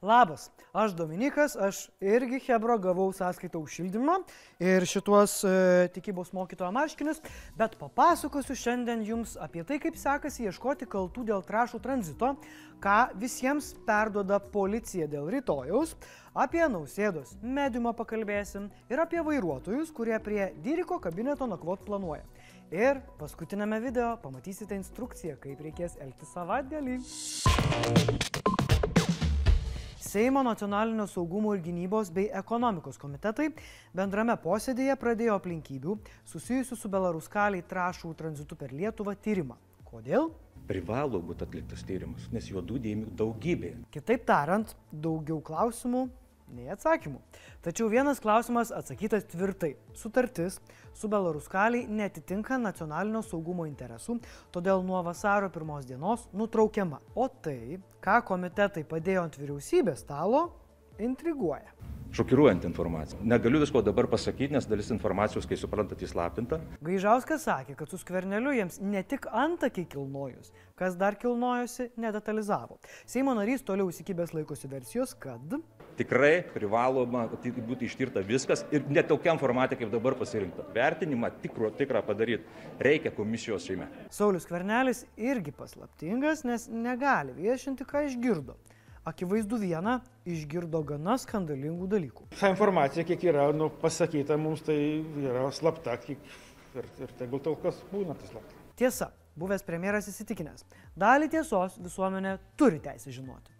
Labas, aš Dominikas, aš irgi Hebro gavau sąskaitą už šildymą ir šituos e, tikybos mokytojo marškinius, bet papasakosiu šiandien jums apie tai, kaip sekasi ieškoti kaltų dėl trašų tranzito, ką visiems perdoda policija dėl rytojaus, apie nausėdos mediumą pakalbėsim ir apie vairuotojus, kurie prie Dyriko kabineto nakvot planuoja. Ir paskutinėme video pamatysite instrukciją, kaip reikės elgtis savaitgalį. Seimo nacionalinio saugumo ir gynybos bei ekonomikos komitetai bendrame posėdėje pradėjo aplinkybių susijusių su Belaruskaliai trašų tranzitu per Lietuvą tyrimą. Kodėl? Privalo būti atliktas tyrimas, nes juodų dėmių daugybė. Kitaip tariant, daugiau klausimų nei atsakymų. Tačiau vienas klausimas atsakytas tvirtai. Sutartis su Belaruskaliai netitinka nacionalinio saugumo interesų, todėl nuo vasario pirmos dienos nutraukiama. O tai, ką komitetai padėjo ant vyriausybės stalo, intriguoja. Šokiruojant informaciją. Negaliu visko dabar pasakyti, nes dalis informacijos, kai suprantat, įslaptinta. Gaižauskas sakė, kad su skverneliu jiems ne tik antakiai kilnojus, kas dar kilnojosi, nedetalizavo. Seimo narys toliau įsikibęs laikosi versijos, kad tikrai privaloma būti ištirta viskas ir ne tokiam formate, kaip dabar pasirinkta. Vertinimą tikro, tikrą padaryti reikia komisijos seime. Saulis Kvernelis irgi paslaptingas, nes negali viešinti, ką išgirdo. Akivaizdu viena, išgirdo gana skandalingų dalykų. Ta informacija, kiek yra nu, pasakyta mums, tai yra slapta, kiek, ir, ir tegul tol kas būna tai slapta. Tiesa, buvęs premjeras įsitikinęs, dalį tiesos visuomenė turi teisę žinoti.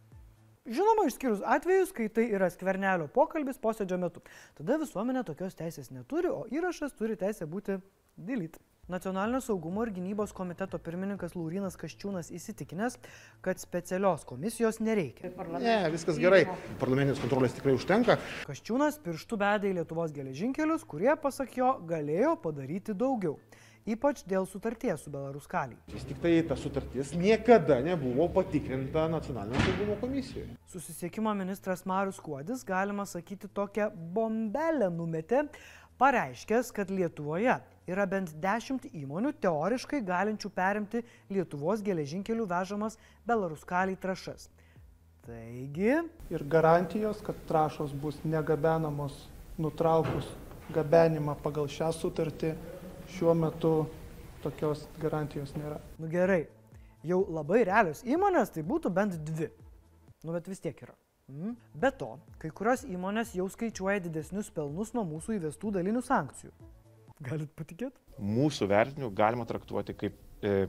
Žinoma, išskyrus atvejus, kai tai yra skvernelio pokalbis posėdžio metu. Tada visuomenė tokios teisės neturi, o įrašas turi teisę būti delete. Nacionalinio saugumo ir gynybos komiteto pirmininkas Laurinas Kaščiūnas įsitikinęs, kad specialios komisijos nereikia. Ne, viskas gerai. Parlamentinės kontrolės tikrai užtenka. Kaščiūnas pirštų bedė į Lietuvos geležinkelius, kurie, pasak jo, galėjo padaryti daugiau ypač dėl sutarties su Belaruskaliai. Vis tik tai ta sutartis niekada nebuvo patikrinta nacionalinio saugumo komisijoje. Susisiekimo ministras Marius Kuodis, galima sakyti, tokią bombelę numetė, pareiškęs, kad Lietuvoje yra bent 10 įmonių teoriškai galinčių perimti Lietuvos geležinkelių vežamas Belaruskaliai trašas. Taigi. Ir garantijos, kad trašos bus negabenamos nutraukus gabenimą pagal šią sutartį šiuo metu tokios garantijos nėra. Nu gerai, jau labai realios įmonės tai būtų bent dvi. Nu bet vis tiek yra. Mm. Be to, kai kurios įmonės jau skaičiuoja didesnius pelnus nuo mūsų įvestų dalinių sankcijų. Galit patikėti? Mūsų vertinimu galima traktuoti kaip e,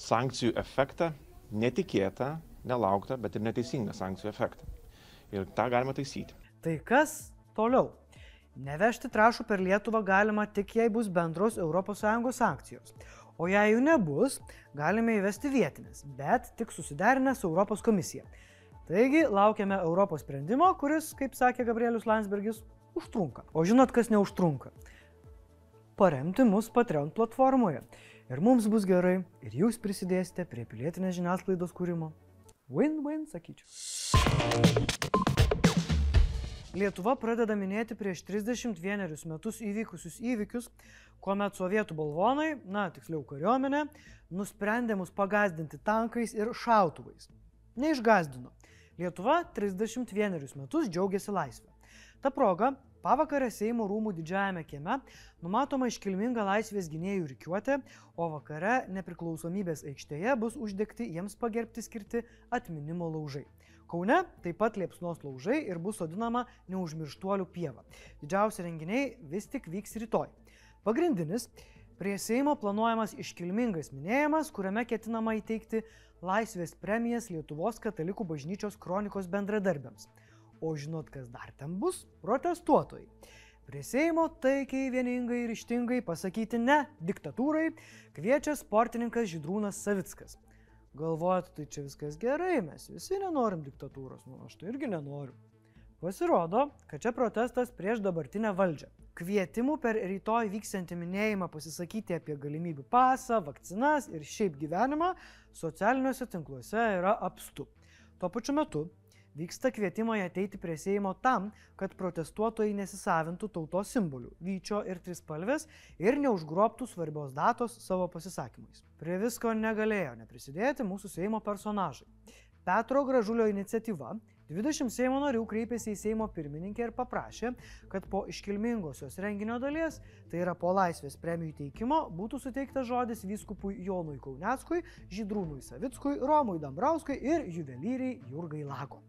sankcijų efektą, netikėtą, nelauktą, bet ir neteisingą sankcijų efektą. Ir tą galima taisyti. Tai kas toliau? Nevežti trašų per Lietuvą galima tik jei bus bendros ES sankcijos. O jei jų nebus, galime įvesti vietinės, bet tik susiderinę su Europos komisija. Taigi laukiame Europos sprendimo, kuris, kaip sakė Gabrielius Landsbergis, užtrunka. O žinot, kas neužtrunka? Paremti mus Patreon platformoje. Ir mums bus gerai, ir jūs prisidėsite prie pilietinės žiniasklaidos kūrimo. Win-win, sakyčiau. Lietuva pradeda minėti prieš 31 metus įvykusius įvykius, kuomet sovietų balvonai, na tiksliau kariuomenė, nusprendė mus pagazdinti tankais ir šautuvais. Neišgazdino. Lietuva 31 metus džiaugiasi laisvę. Ta proga Pavakarę Seimo rūmų didžiajame kieme numatoma iškilminga laisvės gynėjų rikiuotė, o vakare nepriklausomybės aikštėje bus uždegti jiems pagerbti skirti atminimo laužai. Kaune taip pat liepsnos laužai ir bus sodinama neužmirštuolių pieva. Didžiausi renginiai vis tik vyks rytoj. Pagrindinis prie Seimo planuojamas iškilmingas minėjimas, kuriame ketinama įteikti laisvės premijas Lietuvos katalikų bažnyčios kronikos bendradarbiams. O žinot, kas dar ten bus? Protestuotojai. Prie Seimo taikiai, vieningai ir ištingai pasakyti ne diktatūrai kviečia sportininkas Žydrūnas Savickas. Galvojat, tai čia viskas gerai, mes visi nenorim diktatūros, nu aš tai irgi nenoriu. Pasirodo, kad čia protestas prieš dabartinę valdžią. Kvietimų per rytoj vyksiantį minėjimą pasisakyti apie galimybių pasą, vakcinas ir šiaip gyvenimą socialiniuose tinkluose yra apstu. Tuo pačiu metu Vyksta kvietimai ateiti prie Seimo tam, kad protestuotojai nesisavintų tautos simbolių - vyčio ir trispalvės ir neužgrobtų svarbios datos savo pasisakymais. Prie visko negalėjo neprisidėti mūsų Seimo personažai. Petro Gražulio iniciatyva 20 Seimo narių kreipėsi į Seimo pirmininkę ir paprašė, kad po iškilmingosios renginio dalies, tai yra po laisvės premijų teikimo, būtų suteiktas žodis vyskupui Jonui Kauneckui, Žydrūnui Savickui, Romui Dambrauskui ir juvelyriai Jurgai Lago.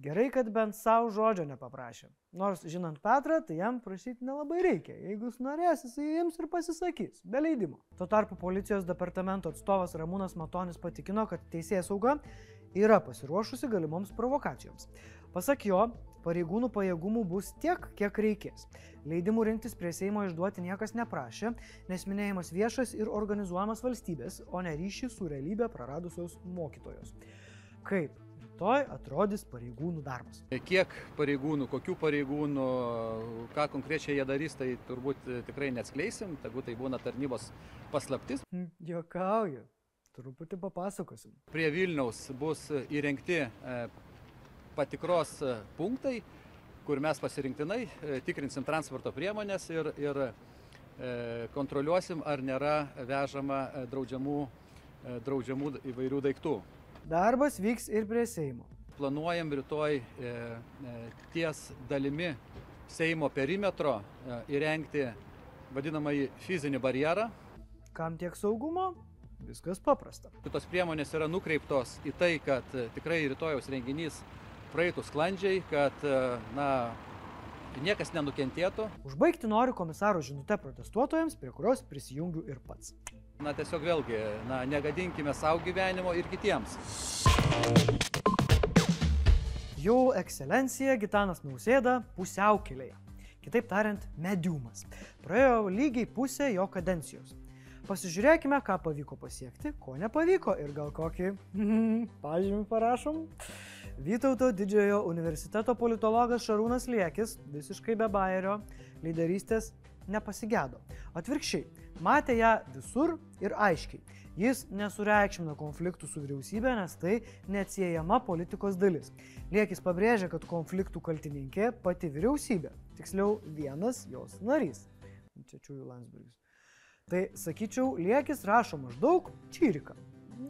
Gerai, kad bent savo žodžio nepaprašė. Nors žinant Petrą, tai jam prašyti nelabai reikia. Jeigu jis norės, jis jiems ir pasisakys, be leidimo. Tuo tarpu policijos departamento atstovas Ramūnas Matonis patikino, kad teisėjas sauga yra pasiruošusi galimoms provokacijoms. Pasak jo, pareigūnų pajėgumų bus tiek, kiek reikės. Leidimų rinktis prie Seimo išduoti niekas neprašė, nes minėjimas viešas ir organizuojamas valstybės, o ne ryšį su realybė praradusios mokytojos. Kaip rytoj atrodys pareigūnų darbas. Kiek pareigūnų, kokių pareigūnų, ką konkrečiai jie darys, tai turbūt tikrai neatskleisim, tegu tai būna tarnybos paslaptis. Jokauju, truputį papasakosim. Prie Vilniaus bus įrengti patikros punktai, kur mes pasirinktinai tikrinsim transporto priemonės ir, ir kontroliuosim, ar nėra vežama draudžiamų, draudžiamų įvairių daiktų. Darbas vyks ir prie Seimo. Planuojam rytoj e, e, ties dalimi Seimo perimetro e, įrengti vadinamąjį fizinį barjerą. Kam tiek saugumo? Viskas paprasta. Šitos priemonės yra nukreiptos į tai, kad tikrai rytojaus renginys praeitų sklandžiai, kad na, niekas nenukentėtų. Užbaigti noriu komisaro žinutę protestuotojams, prie kurios prisijungiu ir pats. Na tiesiog vėlgi, na, negadinkime savo gyvenimo ir kitiems. Jau ekscelencija Gitanas Nausėda pusiaukelėje. Kitaip tariant, mediumas. Praėjo lygiai pusė jo kadencijos. Pasižiūrėkime, ką pavyko pasiekti, ko nepavyko ir gal kokį pažymį parašom. Vytauto didžiojo universiteto politologas Šarūnas Liekis, visiškai be bairio, lyderystės nepasigėdo. Atvirkščiai, matė ją visur ir aiškiai. Jis nesureikšmina konfliktų su vyriausybė, nes tai neatsiejama politikos dalis. Liekis pabrėžia, kad konfliktų kaltininkė pati vyriausybė, tiksliau vienas jos narys. Čia čiūjų Landsbergis. Tai sakyčiau, Liekis rašo maždaug čyrika,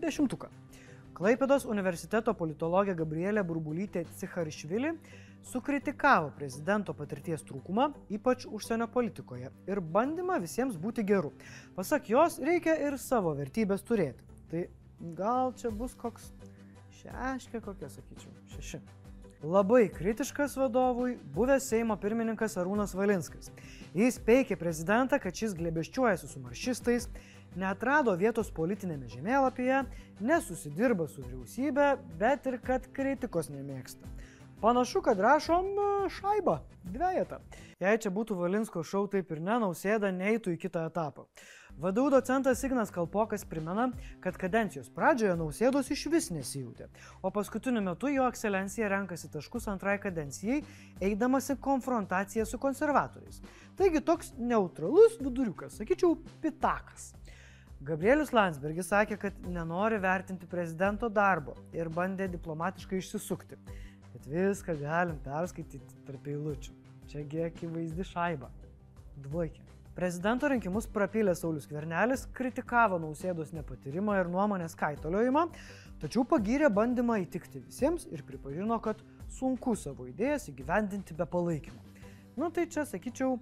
dešimtuką. Klaipėdos universiteto politologė Gabrielė Burbulytė Cicharišvili sukritikavo prezidento patirties trūkumą, ypač užsienio politikoje, ir bandymą visiems būti geru. Pasak jos, reikia ir savo vertybės turėti. Tai gal čia bus koks šeškė kokia, sakyčiau, šeši. Labai kritiškas vadovui buvęs Seimo pirmininkas Arūnas Valinskas. Jis peikė prezidentą, kad šis glebeščiuojasi su maršistais, neatrado vietos politinėme žemėlapyje, nesusidirba su vyriausybė, bet ir kad kritikos nemėgsta. Panašu, kad rašom e, šaibą, dviejatą. Jei čia būtų Valinsko šau, taip ir nenausėda neįtų į kitą etapą. VDU docentas Ignas Kalpokas primena, kad kadencijos pradžioje nausėdos iš vis nesijūtė, o paskutiniu metu jo ekscelencija renkasi taškus antrai kadencijai, eidamas į konfrontaciją su konservatoriais. Taigi toks neutralus viduriukas, sakyčiau, pitakas. Gabrielius Landsbergis sakė, kad nenori vertinti prezidento darbo ir bandė diplomatiškai išsisukti bet viską galim perskaityti tarp eilučių. Čiagi akivaizdi šaiba. Dvaikė. Prezidento rinkimus prapylė Saulis Kvernelis, kritikavo nausėdos nepatyrimą ir nuomonės kaitoliojimą, tačiau pagyrė bandymą įtikti visiems ir pripažino, kad sunku savo idėjas įgyvendinti be palaikymo. Nu tai čia sakyčiau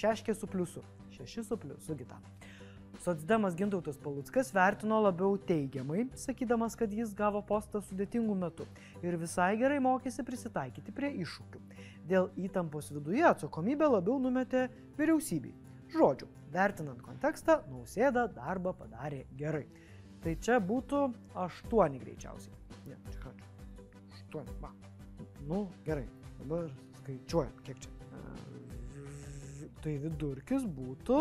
šeškė su pliusu, šeši su pliusu gitana. Sotsdemas Gintautas Paluckas vertino labiau teigiamai, sakydamas, kad jis gavo postą sudėtingų metų ir visai gerai mokėsi prisitaikyti prie iššūkių. Dėl įtampos viduje atsakomybę labiau numetė vyriausybei. Žodžiu, vertinant kontekstą, nausėda darbą padarė gerai. Tai čia būtų aštuoni greičiausiai. Ne, čia ką čia? Aštuoni. Va. Nu, gerai. Dabar skaičiuojam, kiek čia. Tai vidurkis būtų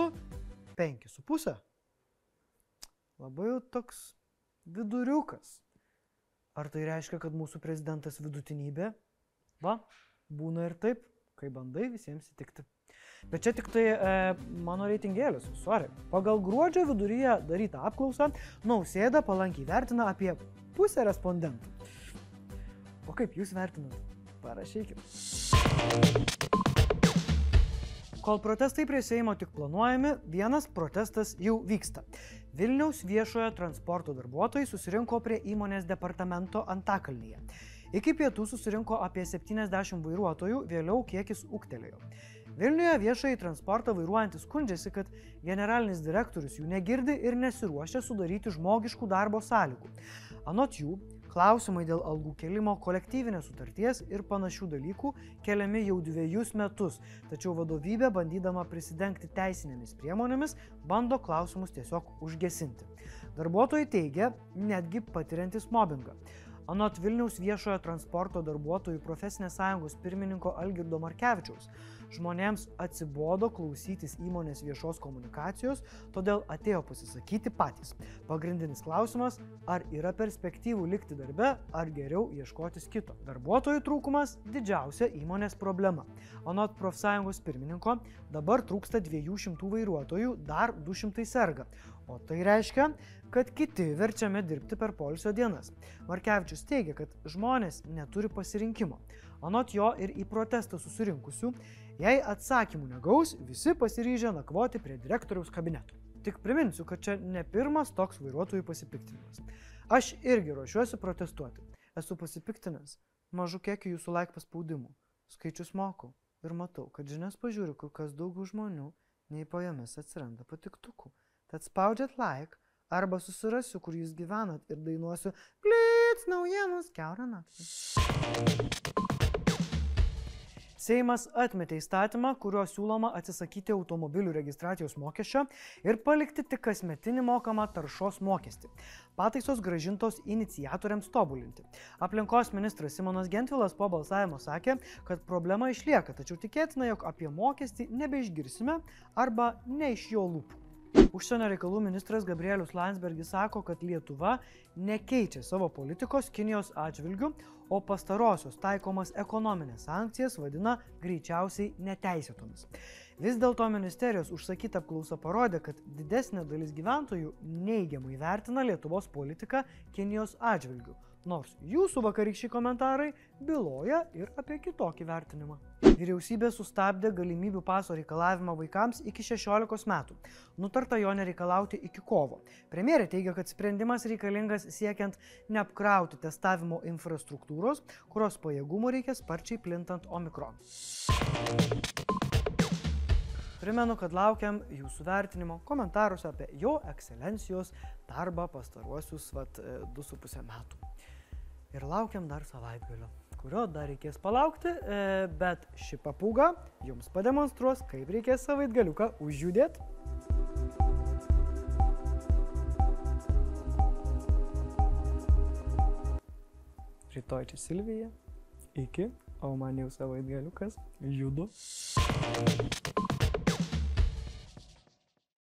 5,5 labai jau toks viduriukas. Ar tai reiškia, kad mūsų prezidentas vidutinybė? Va, būna ir taip, kai bandai visiems įtikti. Bet čia tik tai e, mano reitingėlis, sorry. Pagal gruodžio viduryje darytą apklausą, nausėda palankiai vertina apie pusę respondentų. O kaip jūs vertinat? Parašykit. Kol protestai prie Seimo tik planuojami, vienas protestas jau vyksta. Vilniaus viešojo transporto darbuotojai susirinko prie įmonės departamento Antakalnyje. Iki pietų susirinko apie 70 vairuotojų, vėliau kiekis ūktelėjo. Vilniuje viešai transportą vairuojantis skundžiasi, kad generalinis direktorius jų negirdi ir nesiruošia sudaryti žmogiškų darbo sąlygų. Anot jų, klausimai dėl algų kelimo, kolektyvinės sutarties ir panašių dalykų keliami jau dviejus metus, tačiau vadovybė, bandydama prisidengti teisinėmis priemonėmis, bando klausimus tiesiog užgesinti. Darbuotojai teigia, netgi patiriantis mobbingą. Anot Vilniaus viešojo transporto darbuotojų profesinės sąjungos pirmininko Algirdo Markevičiaus, žmonėms atsibodo klausytis įmonės viešos komunikacijos, todėl atėjo pasisakyti patys. Pagrindinis klausimas, ar yra perspektyvų likti darbe, ar geriau ieškotis kito. Darbuotojų trūkumas - didžiausia įmonės problema. Anot profsąjungos pirmininko, dabar trūksta 200 vairuotojų, dar 200 serga. O tai reiškia, kad kiti verčiami dirbti per polisio dienas. Markevičius teigia, kad žmonės neturi pasirinkimo. Anot jo ir į protestą susirinkusių, jei atsakymų negaus, visi pasiryžę nakvoti prie direktoriaus kabineto. Tik priminsiu, kad čia ne pirmas toks vairuotojų pasipiktinimas. Aš irgi ruošiuosi protestuoti. Esu pasipiktinęs mažu kiekiu jūsų laik paspaudimų. Skaičius mokau ir matau, kad žinias pažiūriu kur kas daugiau žmonių, nei po jomis atsiranda patiktukų. Tad spaudžiat like arba susirasiu, kur jūs gyvenat ir dainuosiu Blitz naujienos keurą naktį. Seimas atmetė įstatymą, kuriuo siūloma atsisakyti automobilių registracijos mokesčio ir palikti tik kasmetinį mokamą taršos mokestį. Pataisos gražintos inicijatoriams tobulinti. Aplinkos ministras Simonas Gentvilas po balsavimo sakė, kad problema išlieka, tačiau tikėtina, jog apie mokestį nebeišgirsime arba ne iš jo lūpų. Užsienio reikalų ministras Gabrielius Landsbergis sako, kad Lietuva nekeičia savo politikos Kinijos atžvilgių, o pastarosios taikomas ekonominės sankcijas vadina greičiausiai neteisėtomis. Vis dėlto ministerijos užsakyta apklausa parodė, kad didesnė dalis gyventojų neigiamai vertina Lietuvos politiką Kinijos atžvilgių, nors jūsų vakarykščiai komentarai byloja ir apie kitokį vertinimą. Vyriausybė sustabdė galimybių paso reikalavimą vaikams iki 16 metų. Nutarta jo nereikalauti iki kovo. Premjerė teigia, kad sprendimas reikalingas siekiant neapkrauti testavimo infrastruktūros, kurios pajėgumų reikia sparčiai plintant omikron. Primenu, kad laukiam jūsų vertinimo komentaruose apie jo ekscelencijos darbą pastaruosius vat, 2,5 metų. Ir laukiam dar savaitgalio, kurio dar reikės palaukti, e, bet ši papūga jums pademonstruos, kaip reikės savaitgaliuką užjudėti. Rytoj čia Silvija. Iki, o man jau savaitgaliukas judu.